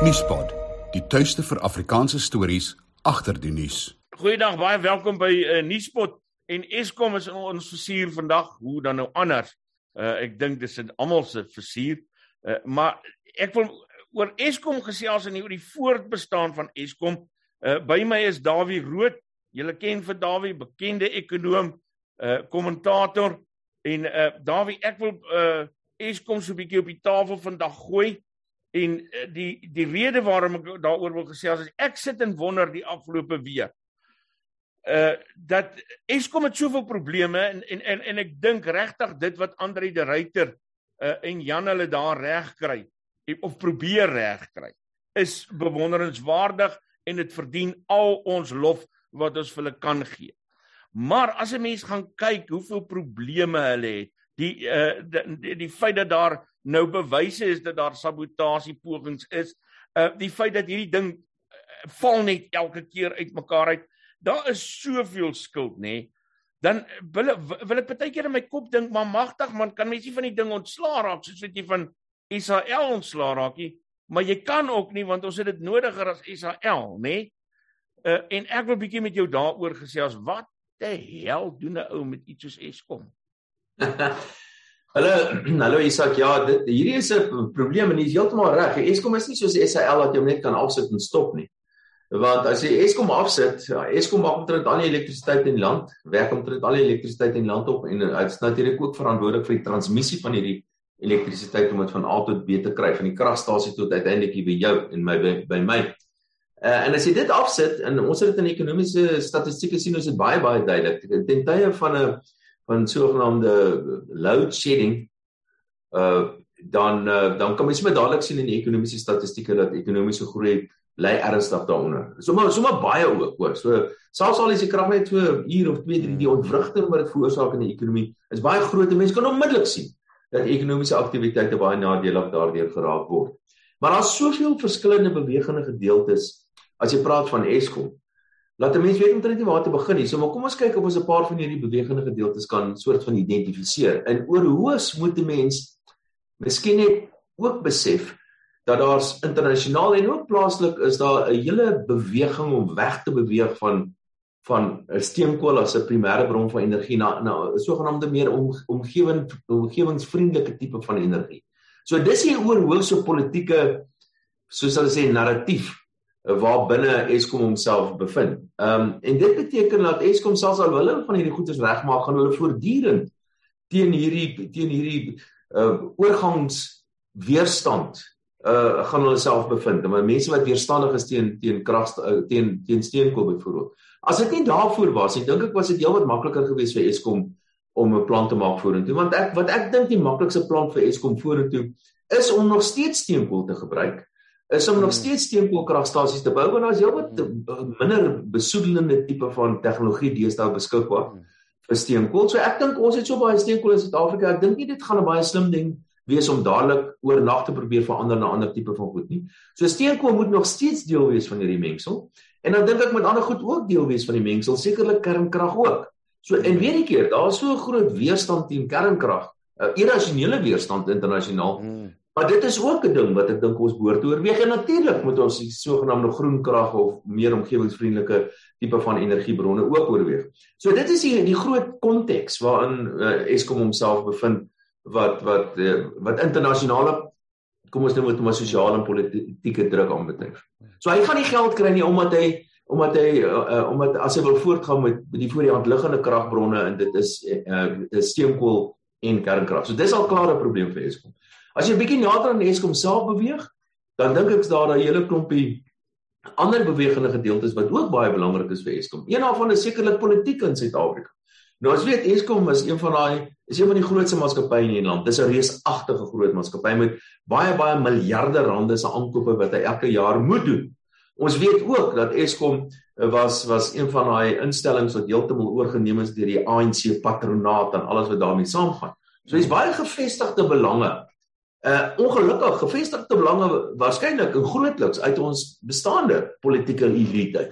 Nuuspot, die tuiste vir Afrikaanse stories agter die nuus. Goeiedag, baie welkom by uh, Nuuspot en Eskom is ons versier vandag. Hoe dan nou anders? Uh, ek dink dis almal se versier. Uh, maar ek wil oor Eskom gesels en oor die voortbestaan van Eskom. Uh, by my is Dawie Rood. Julle ken vir Dawie, bekende ekonom, uh kommentator en uh Dawie, ek wil uh Eskom so 'n bietjie op die tafel vandag gooi. En eh, die die rede waarom ek daaroor wil gesels is ek sit en wonder die afgelope week uh dat Eskom het soveel probleme en en en, en ek dink regtig dit wat Andre de Ruyter uh en Jan hulle daar reg kry of probeer reg kry is bewonderenswaardig en dit verdien al ons lof wat ons vir hulle kan gee. Maar as 'n mens gaan kyk hoeveel probleme hulle het, die uh die, die, die feit dat daar nou bewyse is dat daar sabotasie pogings is. Uh die feit dat hierdie ding uh, val net elke keer uitmekaar uit. Daar is soveel skuld, nê. Nee. Dan wil wil ek baie keer in my kop dink, maar magtig man, kan mens nie van die ding ontslaa raak soos wat jy van Israel ontslaa raak nie, maar jy kan ook nie want ons het dit nodiger as Israel, nê. Nee. Uh en ek wil bietjie met jou daaroor gesels. Wat die hel doen 'n ou met iets soos Eskom? Hallo, hallo Isak. Ja, dit hierdie is 'n probleem en jy is heeltemal reg. Eskom is nie soos SAL wat jy net kan afsit en stop nie. Want as jy Eskom afsit, ja, Eskom maak omtrent al die elektrisiteit in die land, werk omtrent al die elektrisiteit in die land op en dit is natuurlik ook verantwoordelik vir die transmissie van hierdie elektrisiteit om dit van A tot B te kry, van die kragstasie tot uiteindelik by jou en my by, by my. Uh, en as jy dit afsit en ons het dit in ekonomiese statistieke sien ons dit baie baie duidelik. Ten tye van 'n van sogenaamde load shedding uh dan uh, dan kan mens met dadelik sien in die ekonomiese statistieke dat ekonomiese groei lê ernstig daaronder. Sommige sommer baie ook hoor. So selfs al is die krag net so uur of 2 3 die ontwrigting wat dit veroorsaak in die ekonomie is baie groot. Mense kan onmiddellik sien dat ekonomiese aktiwiteite baie nadelig daardeur geraak word. Maar daar's soveel verskillende bewegende gedeeltes as jy praat van Eskom laat 'n mens weet omtrent nie waar te begin nie. So maar kom ons kyk of ons 'n paar van hierdie bewegende gedeeltes kan soort van identifiseer. En oor hoe moet 'n mens miskien net ook besef dat daar's internasionaal en ook plaaslik is daar 'n hele beweging om weg te beweeg van van steenkool as 'n primêre bron van energie na na 'n sogenaamde meer om, omgewing omgewingsvriendelike tipe van energie. So dis hier oor hoe so politieke soos hulle sê narratief waar binne Eskom homself bevind. Ehm um, en dit beteken dat Eskom selfs al hulle van hierdie goedes regmaak, gaan hulle voortdurend teen hierdie teen hierdie uh oorgangs weerstand uh gaan hulle self bevind. Maar mense wat weerstandig is teen teen krag uh, teen teen steenkool byvoorbeeld. As dit nie daarvoor was nie, dink ek was dit heelwat makliker geweest vir Eskom om 'n plan te maak vorentoe. Want ek wat ek dink die maklikste plan vir Eskom vorentoe is om nog steeds steenkool te gebruik is om nog hmm. steeds steenkoolkragstasies te bou want daar is heelwat hmm. minder besoedelende tipe van tegnologie deesdae beskikbaar hmm. vir steenkool. So ek dink ons het so baie steenkool in Suid-Afrika. Ek dink nie dit gaan 'n baie slim ding wees om dadelik oor nag te probeer verander na 'n ander tipe van goed nie. So steenkool moet nog steeds deel wees van hierdie mengsel. En dan dink ek moet ander goed ook deel wees van die mengsel, sekerlik kernkrag ook. So en weer 'n keer, daar is so 'n groot weerstand teen kernkrag, 'n irrasionele weerstand internasionaal. Hmm. Maar dit is ook 'n ding wat ek dink ons behoort te oorweeg en natuurlik moet ons die sogenaamde groen krag of meer omgewingsvriendelike tipe van energiebronne ook oorweeg. So dit is die die groot konteks waarin uh, Eskom homself bevind wat wat uh, wat internasionale kom ons noem dit maar sosiale en politieke druk aanbetref. So hy gaan nie geld kry nie omdat hy omdat hy uh, uh, omdat as hy wil voortgaan met die voor die hand liggende kragbronne en dit is uh, steenkool en kernkrag. So dis al klaar 'n probleem vir Eskom. As jy 'n bietjie nader aan Eskom self beweeg, dan dink ek daar 'n hele klompie ander bewegende gedeeltes wat ook baie belangrik is vir Eskom. Een daarvan is sekerlik politiek in Suid-Afrika. Nou as weet Eskom is een van daai is een van die grootste maatskappye in die land. Dis 'n reusagtige groot maatskappy met baie baie miljarde rande se aankope wat hy elke jaar moet doen. Ons weet ook dat Eskom was was een van daai instellings wat heeltemal oorgeneem is deur die ANC patronaat en alles wat daarmee saamgaan. So dis baie gevestigde belange uh ongelukkig gevestigde belange waarskynlik in grootliks uit ons bestaande politieke elite.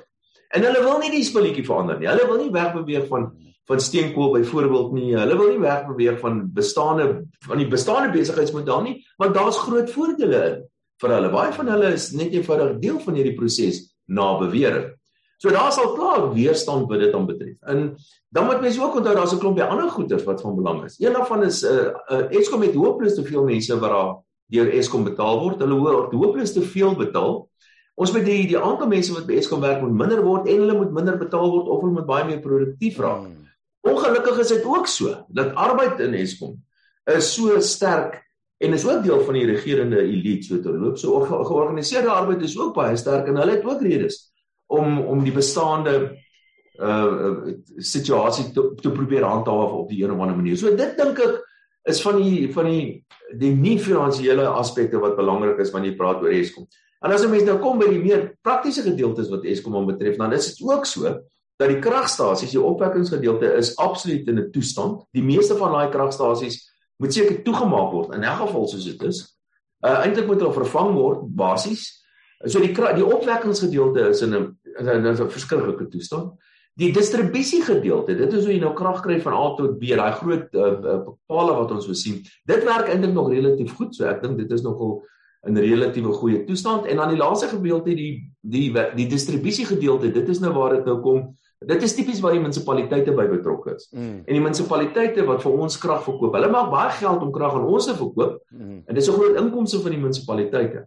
En hulle wil nie die spulletjie verander nie. Hulle wil nie wegbeweeg van van steenkool byvoorbeeld nie. Hulle wil nie wegbeweeg van bestaande van die bestaande besigheidsmodel nie, want daar's groot voordele in. vir hulle. Baie van hulle is net eenvoudig deel van hierdie proses na bewering. So daar sal klaar weerstand wat dit aan betref. En dan moet mense ook onthou daar's 'n klompie ander goeder wat van belang is. Een daarvan is 'n uh, uh, Eskom het hopeloos te veel mense wat daar deur Eskom betaal word. Hulle hoor hopeloos te veel betaal. Ons moet die die aantal mense wat by Eskom werk moet minder word en hulle moet minder betaal word of hulle moet baie meer produktief raak. Hmm. Ongelukkig is dit ook so dat arbeid in Eskom is so sterk en is ook deel van die regerende elite so te loop. So georganiseerde arbeid is ook baie sterk en hulle het ook redes om om die bestaande uh situasie te, te probeer handhaaf op die een of ander manier. So dit dink ek is van die van die die nie finansiële aspekte wat belangrik is wanneer jy praat oor Eskom. En as 'n mens nou kom by die meer praktiese gedeeltes wat Eskom betref, dan is dit ook so dat die kragstasies, die opwekkingsgedeelte is absoluut in 'n toestand. Die meeste van daai kragstasies moet seker toegemaak word in elk geval soos dit is. Uh eintlik moet hulle vervang word basies. So die die opwekkingsgedeelte is in 'n in 'n verskriklike toestand. Die distribusie gedeelte, dit is hoe jy nou krag kry van A tot B, daai groot uh, uh, pale wat ons so sien. Dit werk eintlik nog relatief goed, so ek dink dit is nogal in relatiewe goeie toestand en dan die laaste gedeelte die die die, die distribusie gedeelte, dit is nou waar dit nou kom. Dit is tipies waar die munisipaliteite by betrokke is. Mm. En die munisipaliteite wat vir ons krag verkoop, hulle maak baie geld om krag aan ons te verkoop. Mm. En dis 'n groot inkomste vir die munisipaliteite.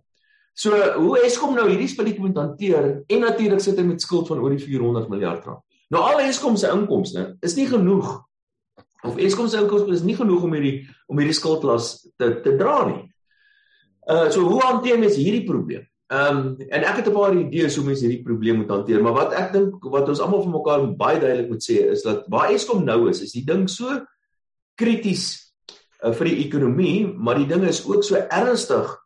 So hoe Eskom nou hierdie spulletjie moet hanteer en natuurlik sit hy met skuld van oor die 400 miljard rand. Nou al Eskom se inkomste is nie genoeg of Eskom se inkomste is nie genoeg om hierdie om hierdie skuldlas te te dra nie. Uh so hoe hanteer mens hierdie probleem? Ehm um, en ek het 'n paar idees hoe mens hierdie probleem moet hanteer, maar wat ek dink wat ons almal vir mekaar baie duidelik moet sê is dat waar Eskom nou is, is die ding so krities uh, vir die ekonomie, maar die ding is ook so ernstig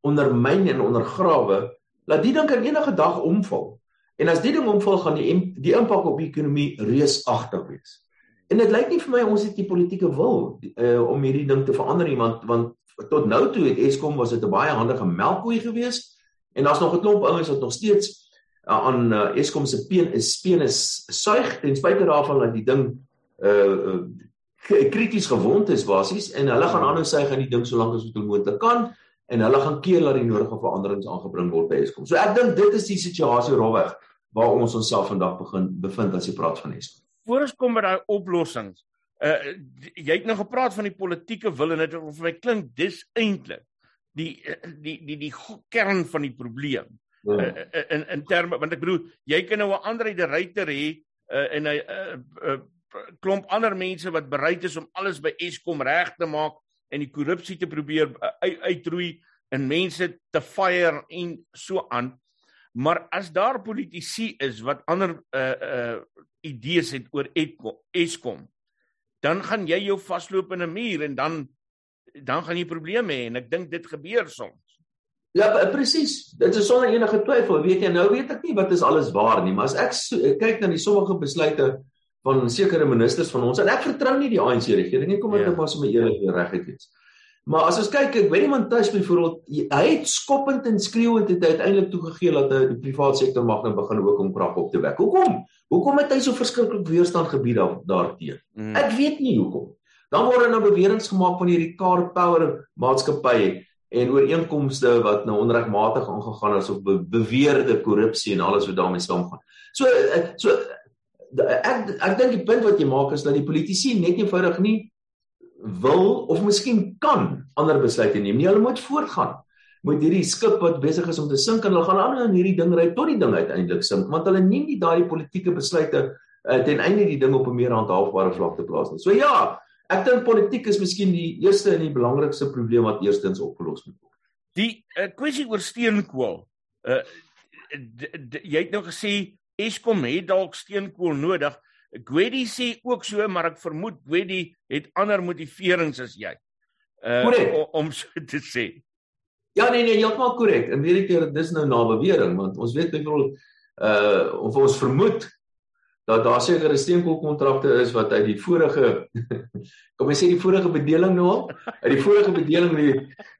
ondermyn en ondergrawe, laat die ding kan enige dag omval. En as die ding omval, gaan die die impak op die ekonomie reusagtig wees. En dit lyk nie vir my ons het die politieke wil uh, om hierdie ding te verander nie, want want tot nou toe het Eskom was dit 'n baie handige melkkoe gewees en daar's nog 'n klomp ouens wat nog steeds uh, aan uh, Eskom se peen is speen is suig ten spyte daarvan dat die ding uh, uh krities gewond is basies en hulle gaan aanhou suig aan die ding solank as wat moontlik kan en hulle gaan keer dat die nodige veranderings aangebring word by Eskom. So ek dink dit is die situasie rowweg waar ons onsself vandag begin bevind as jy praat van Eskom. Voor ons kom by daai oplossings. Uh jy het nou gepraat van die politieke wil en dit vir my klink dis eintlik die die die die kern van die probleem. Ja. Uh, in in terme want ek bedoel jy kan nou 'n ander ryter hê uh, en 'n uh, uh, klomp ander mense wat bereid is om alles by Eskom reg te maak en die korrupsie te probeer uh, uitroei en mense te fire en so aan. Maar as daar politici is wat ander uh uh idees het oor Eskom, dan gaan jy jou vasloop in 'n muur en dan dan gaan jy probleme hê en ek dink dit gebeur soms. Ja, presies. Dit is sonder enige twyfel. Weet jy, nou weet ek nie wat is alles waar nie, maar as ek so, kyk na die sommige besluite van sekere ministers van ons en ek vertrou nie die ANC regering nie kom ek ja. net maar sommer eerlik en regtig wees. Maar as ons kyk, ek weet nie tuis byvoorbeeld hy het skoppend en skreeuend het uiteindelik toegegee dat hy die private sektor mag nou begin ook om krag op te wek. Hoekom? Hoekom het hy so verskriklik weerstand gebied daar daarteenoor? Mm. Ek weet nie hoekom. Dan word er nou beweringe gemaak van hierdie car power maatskappye en ooreenkomste wat nou onregmatig aangegaan is of be beweerde korrupsie en alles wat daarmee saamgaan. So eh, so ek ek dink die punt wat jy maak is dat die politici net eenvoudig nie wil of miskien kan ander besluite neem nie. Hulle moet voortgaan met hierdie skip wat besig is om te sink en hulle gaan aan in hierdie ding ry tot die ding uiteindelik sink want hulle neem nie daai politieke besluite uh, ten einde die ding op 'n meer handhaafbare vlak te plaas nie. So ja, ek dink politiek is miskien die eerste en die belangrikste probleem wat eerstens opgelos moet word. Die uh, kwessie oor steenkool. Uh jy het nou gesê Eskom het dalk steenkool nodig. Gwedi sê ook so, maar ek vermoed Gwedi het ander motiverings as jy. Uh om, om so te sê. Ja nee nee, heeltemal korrek. En weer ek keer dis nou na bewering want ons weet byvoorbeeld uh of ons vermoed dat daar sekere steenkoolkontrakte is wat uit die vorige kom ons sê die vorige bedeling nou al uit die vorige bedeling die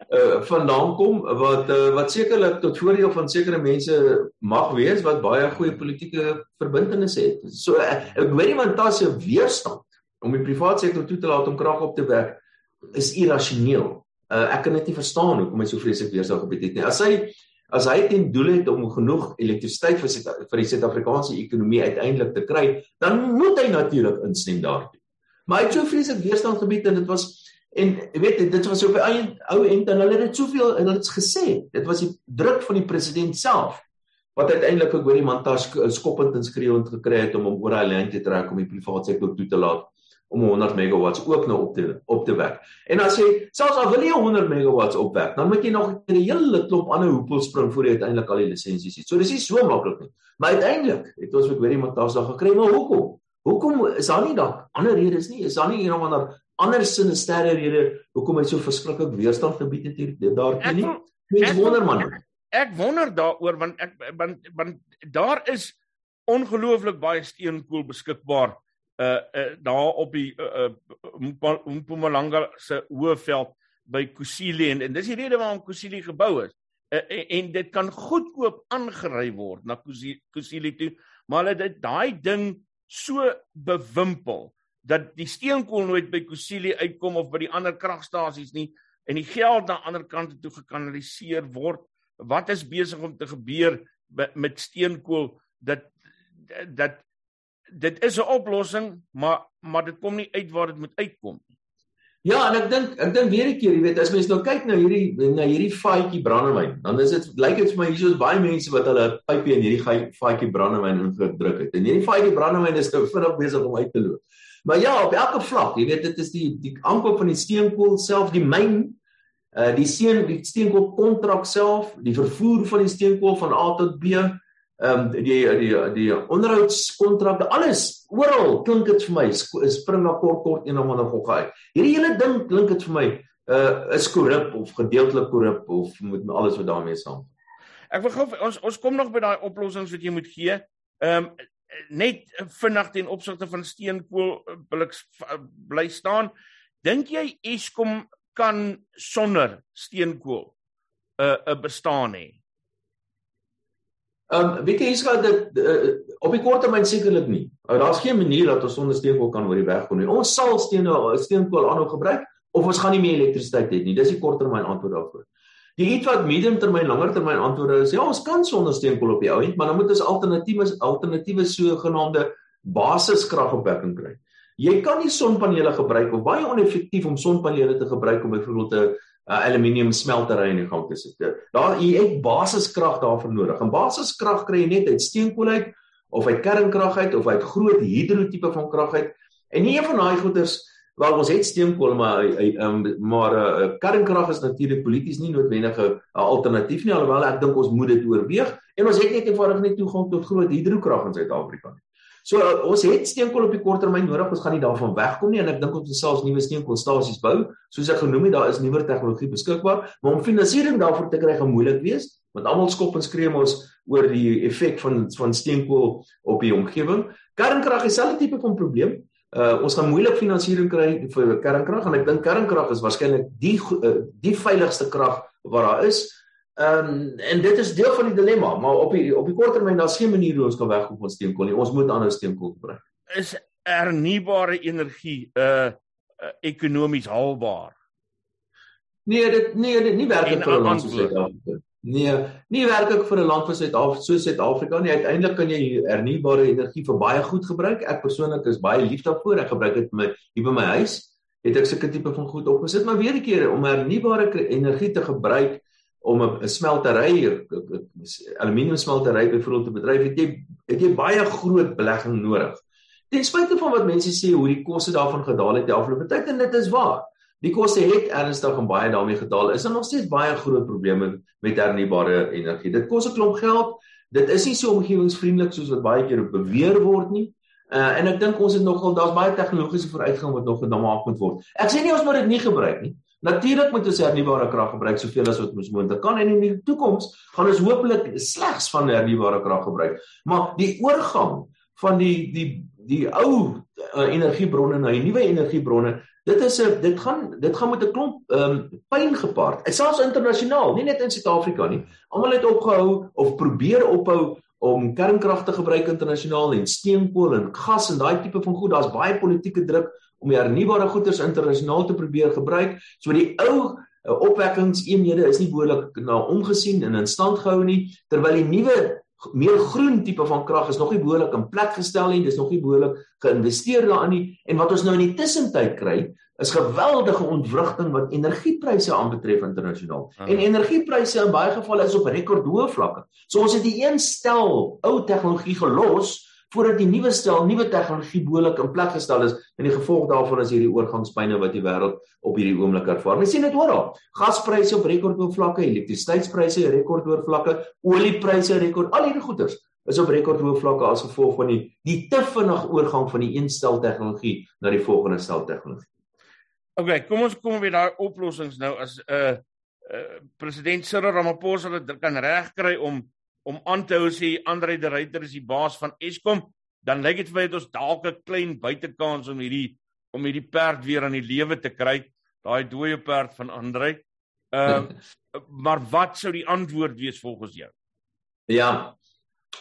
uh vandaan kom wat uh, wat sekerlik tot voordeel van sekere mense mag wees wat baie goeie politieke verbintenisse het. So ek, ek weet nie want daar se weerstand om die private sektor toe te laat om krag op te wek is irrasioneel. Uh, ek kan dit nie verstaan hoekom hy so vreeslik weerstand gebied het nie. As hy as hy ten doel het om genoeg elektrisiteit vir Suid vir die Suid-Afrikaanse ekonomie uiteindelik te kry, dan moet hy natuurlik instem daartoe. Maar hy het so vreeslik weerstand gebied en dit was en jy weet dit was op 'n ou end en hulle het dit soveel en hulle het gesê, dit was die druk van die president self wat uiteindelik ek hoor die Mantas skoppend en skreeuend gekry het om hom oor hy lyn te trek om die private sektor toe te laat om 100 megawatts ook nou op te op te wek. En as jy selfs al wil jy 100 megawatts opwek, dan moet jy nog 'n hele klomp ander hoepel spring voor jy uiteindelik al die lisensies het. So dis nie so maklik nie. Maar uiteindelik het ons met hoorie Matas daag gekry, maar hoekom? Hoekom is daar nie dalk ander redes nie? Is daar nie een of ander ander sinisterre rede hoekom hy so verskriklik weerstand gebied het hier daartoe nie? Mens wonder man. Ek, ek wonder daaroor want ek want want daar is ongelooflik baie steenkool beskikbaar uh, uh daar op die uh, uh Mpumalanga se hoëveld by Kusile en, en dis die rede waarom Kusile gebou is. Uh, en, en dit kan goedkoop aangery word na Kusile toe, maar hulle dit daai ding so bewimpel dat die steenkool nooit by Kusile uitkom of by die ander kragstasies nie en die geld na ander kante toe gekanaliseer word. Wat is besig om te gebeur met steenkool dat dat dit is 'n oplossing, maar maar dit kom nie uit waar dit moet uitkom nie. Ja, en ek dink ek dink weer 'n keer, jy weet, as mens nou kyk na hierdie na hierdie faadjie brandewyn, dan is dit lyk dit vir my hier is baie mense wat hulle pypie in hierdie faadjie brandewyn ingedruk het. En hierdie faadjie brandewyn is nou vinnig besig om uit te loop. Maar ja, op elke vlak, jy weet, dit is die die aankoop van die steenkool self, die myn, uh die steen die steenkool kontrak self, die vervoer van die steenkool van A tot B, ehm um, die die die onderhoudskontrakte alles oral klink dit vir my spring na kort kort een of ander gogga uit. Hierdie hele ding klink dit vir my uh is korrup of gedeeltelik korrup of met alles wat daarmee saam. Ek wil gou ons ons kom nog by daai oplossings wat jy moet gee. Ehm um, net vinnig ten opsigte van steenkool wil ek bly staan. Dink jy Eskom kan sonder steenkool 'n uh, 'n uh, bestaan hê? Ehm um, weet jy iets wat dit uh, op die kort termyn sekerlik nie. Uh, Daar's geen manier dat ons sonder steenkool kan oor die weg kom nie. Ons sal steene steenkool aanhou gebruik of ons gaan nie meer elektrisiteit hê nie. Dis die korttermyn antwoord daarvoor. Die iets wat mediumtermyn, langertermyn antwoorde is, ja, ons kan sonder steenkool op die ou end, maar dan moet ons alternatiewe alternatiewe sogenaamde basiskragopwekking kry. Jy kan nie sonpanele gebruik of baie oneffektief om sonpanele te gebruik om byvoorbeeld 'n uh, aluminium smeltery in die gang te sit. Daar jy het basiskrag daarvoor nodig. En basiskrag kry jy net uit steenkool uit of uit kernkrag uit of uit groot hidrotipe van krag uit. En nie een van daai goeders wel ons het steenkool maar um, maar uh, kernkrag is natuurlik polities nie noodwendig 'n alternatief nie alhoewel ek dink ons moet dit oorweeg en ons het net eenvoudig nie toegang tot groot hidrokrag in Suid-Afrika nie. So uh, ons het steenkool op die korttermyn nodig, ons gaan nie daarvan wegkom nie en ek dink ons moet selfs nuwe steenkoolstasies bou. Soos ek genoem het, daar is nuwe tegnologie beskikbaar, maar om finansiering daarvoor te kry gaan moeilik wees, want almal skop en skree mos oor die effek van van steenkool op die omgewing. Kernkrag is dieselfde tipe van probleem. Uh ons gaan moeilik finansiering kry vir kernkrag en ek dink kernkrag is waarskynlik die uh, die veiligste krag wat daar is. Ehm um, en dit is deel van die dilemma, maar op die op die kort termyn daar's geen manier hoe ons kan wegkom van steenkool nie. Ons moet ander steenkool gebruik. Is hernubare energie uh, uh, ekonomies haalbaar? Nee, dit nee, dit nie werk vir 'n land soos Suid-Afrika. Nee, nie werk ek vir 'n land soos Suid-Afrika so Suid-Afrika nie. Uiteindelik kan jy hernubare energie vir baie goed gebruik. Ek persoonlik is baie lief daarvoor. Ek gebruik dit my hier by my huis. Het ek sulke tipe van goed opgesit, maar weer 'n keer om hernubare energie te gebruik om 'n smeltery aluminium smeltery byvoorbeeld te bedryf het jy het jy baie groot belegging nodig. Ten spyte van wat mense sê hoe die koste daarvan gedaal het die afgelope tyd en dit is waar. Die koste het ernstig en baie daarmee gedaal. Is daar nog steeds baie groot probleme met hernubare energie. Dit kos 'n klomp geld. Dit is nie so omgewingsvriendelik soos wat baie keer beweer word nie. Uh, en ek dink ons het nogal daar's baie tegnologiese vooruitgang wat nog gemaak moet word. Ek sê nie ons moet dit nie gebruik nie. Natuurlik moet ons hernubare krag gebruik soveel as wat ons moontlik kan en in die toekoms gaan ons hopelik slegs van hernubare krag gebruik. Maar die oorgang van die die die ou uh, energiebronne na die nuwe energiebronne, dit is 'n dit gaan dit gaan met 'n klomp ehm um, pyn gepaard. Dit selfs internasionaal, nie net in Suid-Afrika nie. Almal het opgehou of probeer ophou om kernkrag te gebruik internasionaal en steenkool en gas en daai tipe van goed. Daar's baie politieke druk om die hernubare goederes internasionaal te probeer gebruik. So die ou uh, opwekkingseenhede is nie behoorlik na omgesien en in stand gehou nie terwyl die nuwe meer groen tipe van krag is nog nie behoorlik in plek gestel nie dis nog nie behoorlik geïnvesteer daarin nie en wat ons nou in die tussentyd kry is geweldige ontwrigting wat energiepryse aanbetref internasionaal. Ah. En energiepryse in baie gevalle is op rekordhoë vlakke. So ons het die een stel ou tegnologie gelos voordat die nuwe stel, nuwe tegnologie behoorlik in plek gestel is en die gevolg daarvan is hierdie oorgangspyne wat die wêreld op hierdie oomblik ervaar. Ons sien dit oral. Gaspryse op rekordhoë vlakke, elektrisiteitspryse rekordhoë vlakke, oliepryse rekord, al hierdie goeders is op rekordhoë vlakke as gevolg van die die te vinnige oorgang van die een stel tegnologie na die volgende stel tegnologie. Okay, kom ons kom weer daai oplossings nou as 'n uh, uh, president Cyril Ramaphosa dit kan regkry om om aan te hou sê Andre de Ruyter is die baas van Eskom, dan lyk dit vir my het ons dalk 'n klein buitekans om hierdie om hierdie perd weer aan die lewe te kry, daai dooie perd van Andre. Ehm uh, maar wat sou die antwoord wees volgens jou? Ja.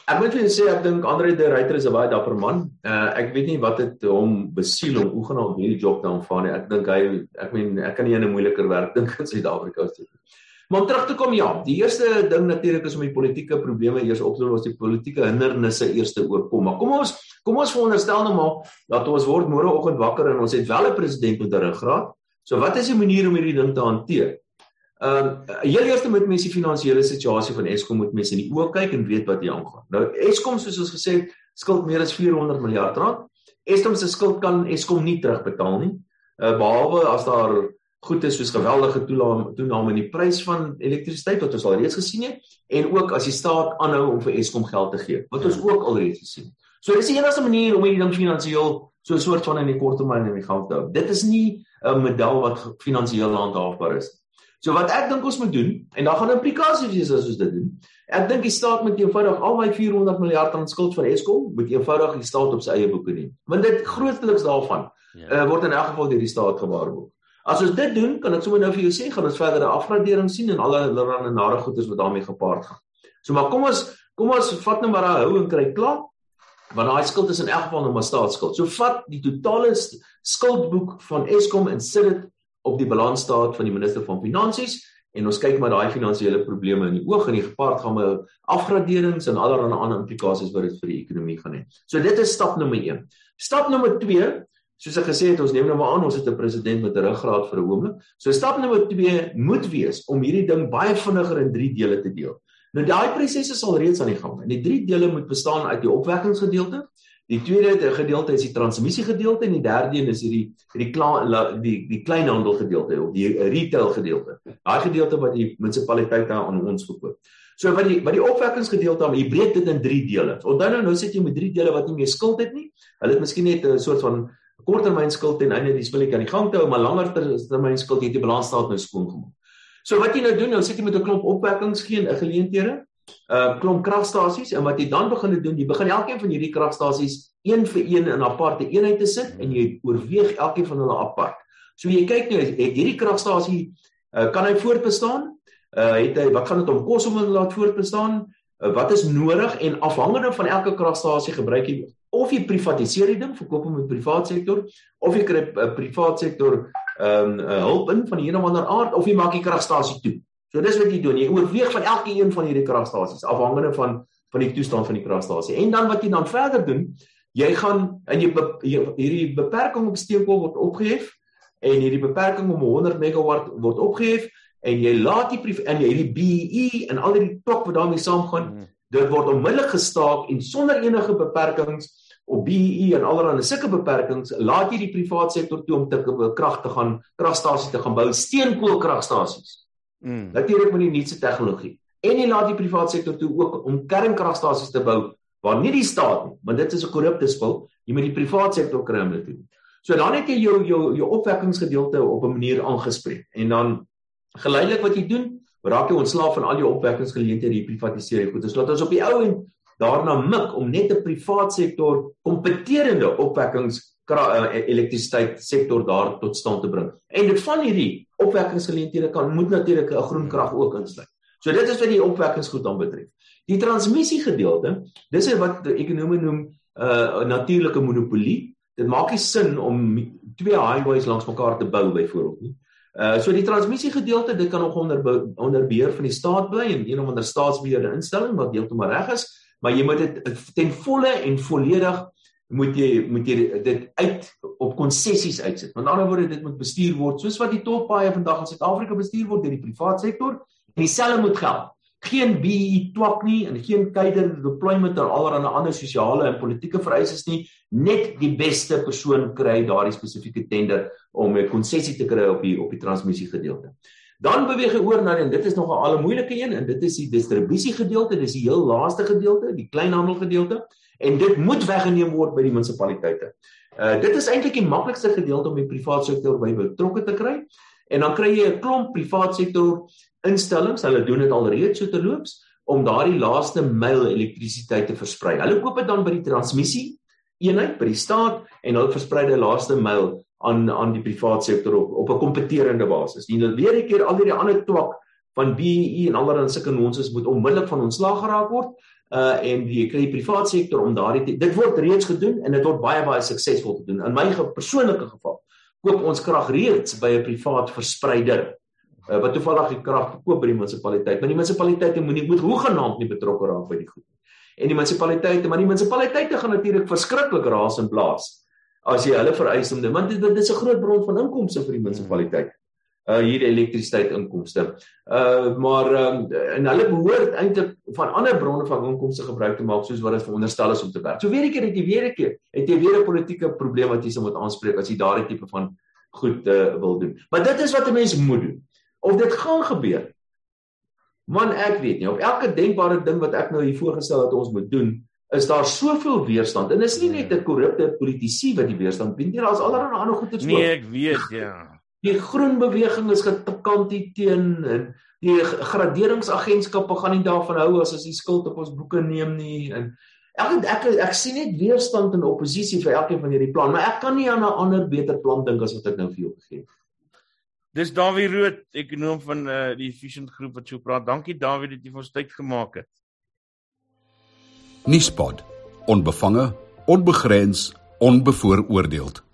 Ek moet jou sê ek dink Andre de Ruyter is 'n baie dapper man. Uh ek weet nie wat dit hom besiel om oegenaamd hierdie job te aanvaar nie. Ek dink hy ek meen ek kan nie 'n moeiliker werk dink in Suid-Afrika se. Maar om terug te kom ja, die eerste ding natuurlik is om die politieke probleme eers op te los, die politieke hindernisse eers te oorkom. Maar kom ons kom ons veronderstel nou maar dat ons word môreoggend wakker en ons het wel 'n president met 'n ruggraat. So wat is die manier om hierdie ding te hanteer? Ehm uh, heel eers moet mense die finansiële situasie van Eskom moet mense in die oë kyk en weet wat hier aangaan. Nou Eskom soos ons gesê het, skuld meer as 400 miljard rand. Eskom se skuld kan Eskom nie terugbetaal nie. Uh, behalwe as daar goed is soos geweldige toename toename in die prys van elektrisiteit wat ons al reeds gesien het en ook as die staat aanhou om vir Eskom geld te gee wat ons ook al reeds gesien. So dis die enigste manier om hierdie ding finansiëel so 'n soort van in die kort termyn in die gang te hou. Dit is nie 'n model wat finansiëel handhaafbaar is. So wat ek dink ons moet doen en daar gaan implikasies wees as ons dit doen. Ek dink die staat moet eenvoudig al daai 400 miljard rand skuld van Eskom moet eenvoudig die staat op sy eie boeke neem. Want dit grootliks daarvan ja. uh, word in elk geval deur die staat gewaarborg. As ons dit doen, kan ek sommer nou vir jou sê, gaan ons verdere afgradering sien en alle allerlei nare goeders wat daarmee gepaard gaan. So maar kom ons kom ons vat nou maar daai hou en kry klaar. Want daai skuld is in elk geval nou maar staatsskuld. So vat die totale skuldboek van Eskom en sit dit op die balansstaat van die minister van finansies en ons kyk maar daai finansiële probleme in die oog en die gepaard gaan met afgraderings en allerlei ander implikasies wat dit vir die ekonomie gaan hê. So dit is stap nommer 1. Stap nommer 2 Soos ek gesê het, ons neem nou maar aan ons het 'n president met 'n ruggraat vir 'n oomblik. So stap nommer 2 moet wees om hierdie ding baie vinniger in 3 dele te deel. Nou daai proses is al reeds aan die gang. En die 3 dele moet bestaan uit die opwekkingsgedeelte, die tweede gedeelte is die transmissiegedeelte en die derde een is hierdie die die die, die kleinhandel gedeelte of die retail gedeelte. Daai gedeelte wat die munisipaliteite aan ons verkoop. So wat die wat die opwekkingsgedeelte aan, jy breek dit in 3 dele. Onthou nou nou sit jy met 3 dele wat nie meer skuld het nie. Hulle het miskien net 'n soort van korttermyn skuld ten einde die spulletjie aan die gang hou, maar langer termyn skuld het die balansstaat nou skoon gemaak. So wat jy nou doen, nou sit jy met 'n klomp opwekkings geen geleenthede, 'n uh, klomp kragstasies en wat jy dan begin doen, jy begin elkeen van hierdie kragstasies een vir een in 'n aparte eenheid te sit en jy oorweeg elkeen van hulle apart. So jy kyk nou, hierdie kragstasie uh, kan hy voortbestaan? Uh het hy wat gaan dit om kos om hom laat voortbestaan? Uh, wat is nodig en afhangende van elke kragstasie gebruik jy of jy privatiseer die ding, verkoop hom met privaat sektor of jy kry 'n uh, privaat sektor ehm um, hulp in van die een of ander aard of jy maak die kragstasie toe. So dis wat jy doen. Jy oorweeg van elke een van hierdie kragstasies afhangende van van die toestand van die kragstasie. En dan wat jy dan verder doen, jy gaan in jy, jy hierdie beperking op steenkool word opgehef en hierdie beperking om 100 megawatt word opgehef en jy laat die en jy hierdie BEE en al die tok wat daarmee saamgaan hmm dit word onmiddellik gestaak en sonder enige beperkings op BEE en allerlei sulke beperkings laat jy die private sektor toe om te krag te gaan kragstasies te gaan bou steenkoolkragstasies. Mm. Natuurlik met die nuutste tegnologie. En jy laat die private sektor toe ook om kernkragstasies te bou waar nie die staat nie, want dit is 'n korrupte spul, jy moet die private sektor kry om dit te doen. So dan het jy jou jou jou opwekkingsgedeelte op 'n manier aangespreek en dan geleidelik wat jy doen, raak jy ontslaaf van al jou opwekkingsgeleenthede hier privatiseer jy goed. Ons laat ons op die ou en daarna mik om net 'n privaat sektor kompeterende opwekkings eh, elektrisiteit sektor daar tot stand te bring. En dit van hierdie opwekkingsgeleenthede kan moet natuurlik 'n groen krag ook insluit. So dit is wat die opwekkingsgoed dan betref. Die transmissie gedeelte, dis wat ekonome noem uh, 'n uh, natuurlike monopolie. Dit maak nie sin om twee highways langs mekaar te bou byvoorbeeld nie. Uh so die transmissie gedeelte dit kan nog onder onder beheer van die staat bly en een of ander staatsbeheerde instelling wat heeltemal reg is, maar jy moet dit ten volle en volledig moet jy moet jy dit uit op konsessies uitsit. Met ander woorde dit moet bestuur word soos wat die tolpaaie vandag in Suid-Afrika bestuur word deur die private sektor en dieselfde moet geld. Geen BE twak nie en geen kuider deployment en allerlei ander sosiale en politieke vereistes nie. Net die beste persoon kry daardie spesifieke tender om 'n konsessie te kry op die op die transmissie gedeelte. Dan beweeg hy oor na en dit is nog 'n al moeilike een en dit is die distribusie gedeelte, dis die heel laaste gedeelte, die kleinhandel gedeelte en dit moet weggeneem word by die munisipaliteite. Uh dit is eintlik die maklikste gedeelte om die private sektor by betrokke te kry. En dan kry jy 'n klomp private sektor instellings, hulle doen dit alreeds so te loops om daardie laaste myl elektrisiteit te versprei. Hulle koop dit dan by die transmissie eenheid by die staat en hulle versprei die laaste myl aan aan die private sektor op op 'n kompeterende basis. En dan weer 'n keer al hierdie ander twak van BEE en allerlei sulke nonsens moet onmiddellik van ontslaag geraak word uh en jy kry die private sektor om daardie dit word reeds gedoen en dit word baie baie suksesvol te doen. In my persoonlike geval koop ons krag reeds by 'n privaat verspreider uh, wat toevallig die krag verkoop by die munisipaliteit. Maar die munisipaliteite moenie moet hoegenaamd nie betrokke raak by die goed nie. En die munisipaliteite, maar die munisipaliteite gaan natuurlik verskriklik raas en blaas as jy hulle vereis om dit want dit, dit is 'n groot bron van inkomste vir die munisipaliteit uh hierdie elektrisiteit inkomste. Uh maar um, en hulle behoort eintlik van ander bronne van inkomste gebruik te maak soos wat dit veronderstel is om te werk. So weer 'n keer jy weer 'n keer het jy weer 'n politieke probleem wat jy se moet aanspreek as jy daardie tipe van goed uh wil doen. Maar dit is wat 'n mens moet doen. Of dit gaan gebeur. Man ek weet nie op elke denkbare ding wat ek nou hier voorgestel het ons moet doen is daar soveel weerstand en is nie net 'n korrupte politisie wat die weerstand bied nie, daar's allerlei ander goeie ook. Nee, ek weet ja. Die groen beweging is gekant teen en die graderingsagentskappe gaan nie daarvan hou as as die skuld op ons boeke neem nie en ek ek ek sien net weerstand en oppositie vir elkeen van hierdie plan, maar ek kan nie aan 'n ander beter plan dink as wat ek nou vir jou gegee het. Dis Dawie Rood, ekonom van uh, die Efficient Groep wat so praat. Dankie Dawie dat jy vir ons tyd gemaak het. Nispod. Onbevange, onbegrens, onbevooroordeeld.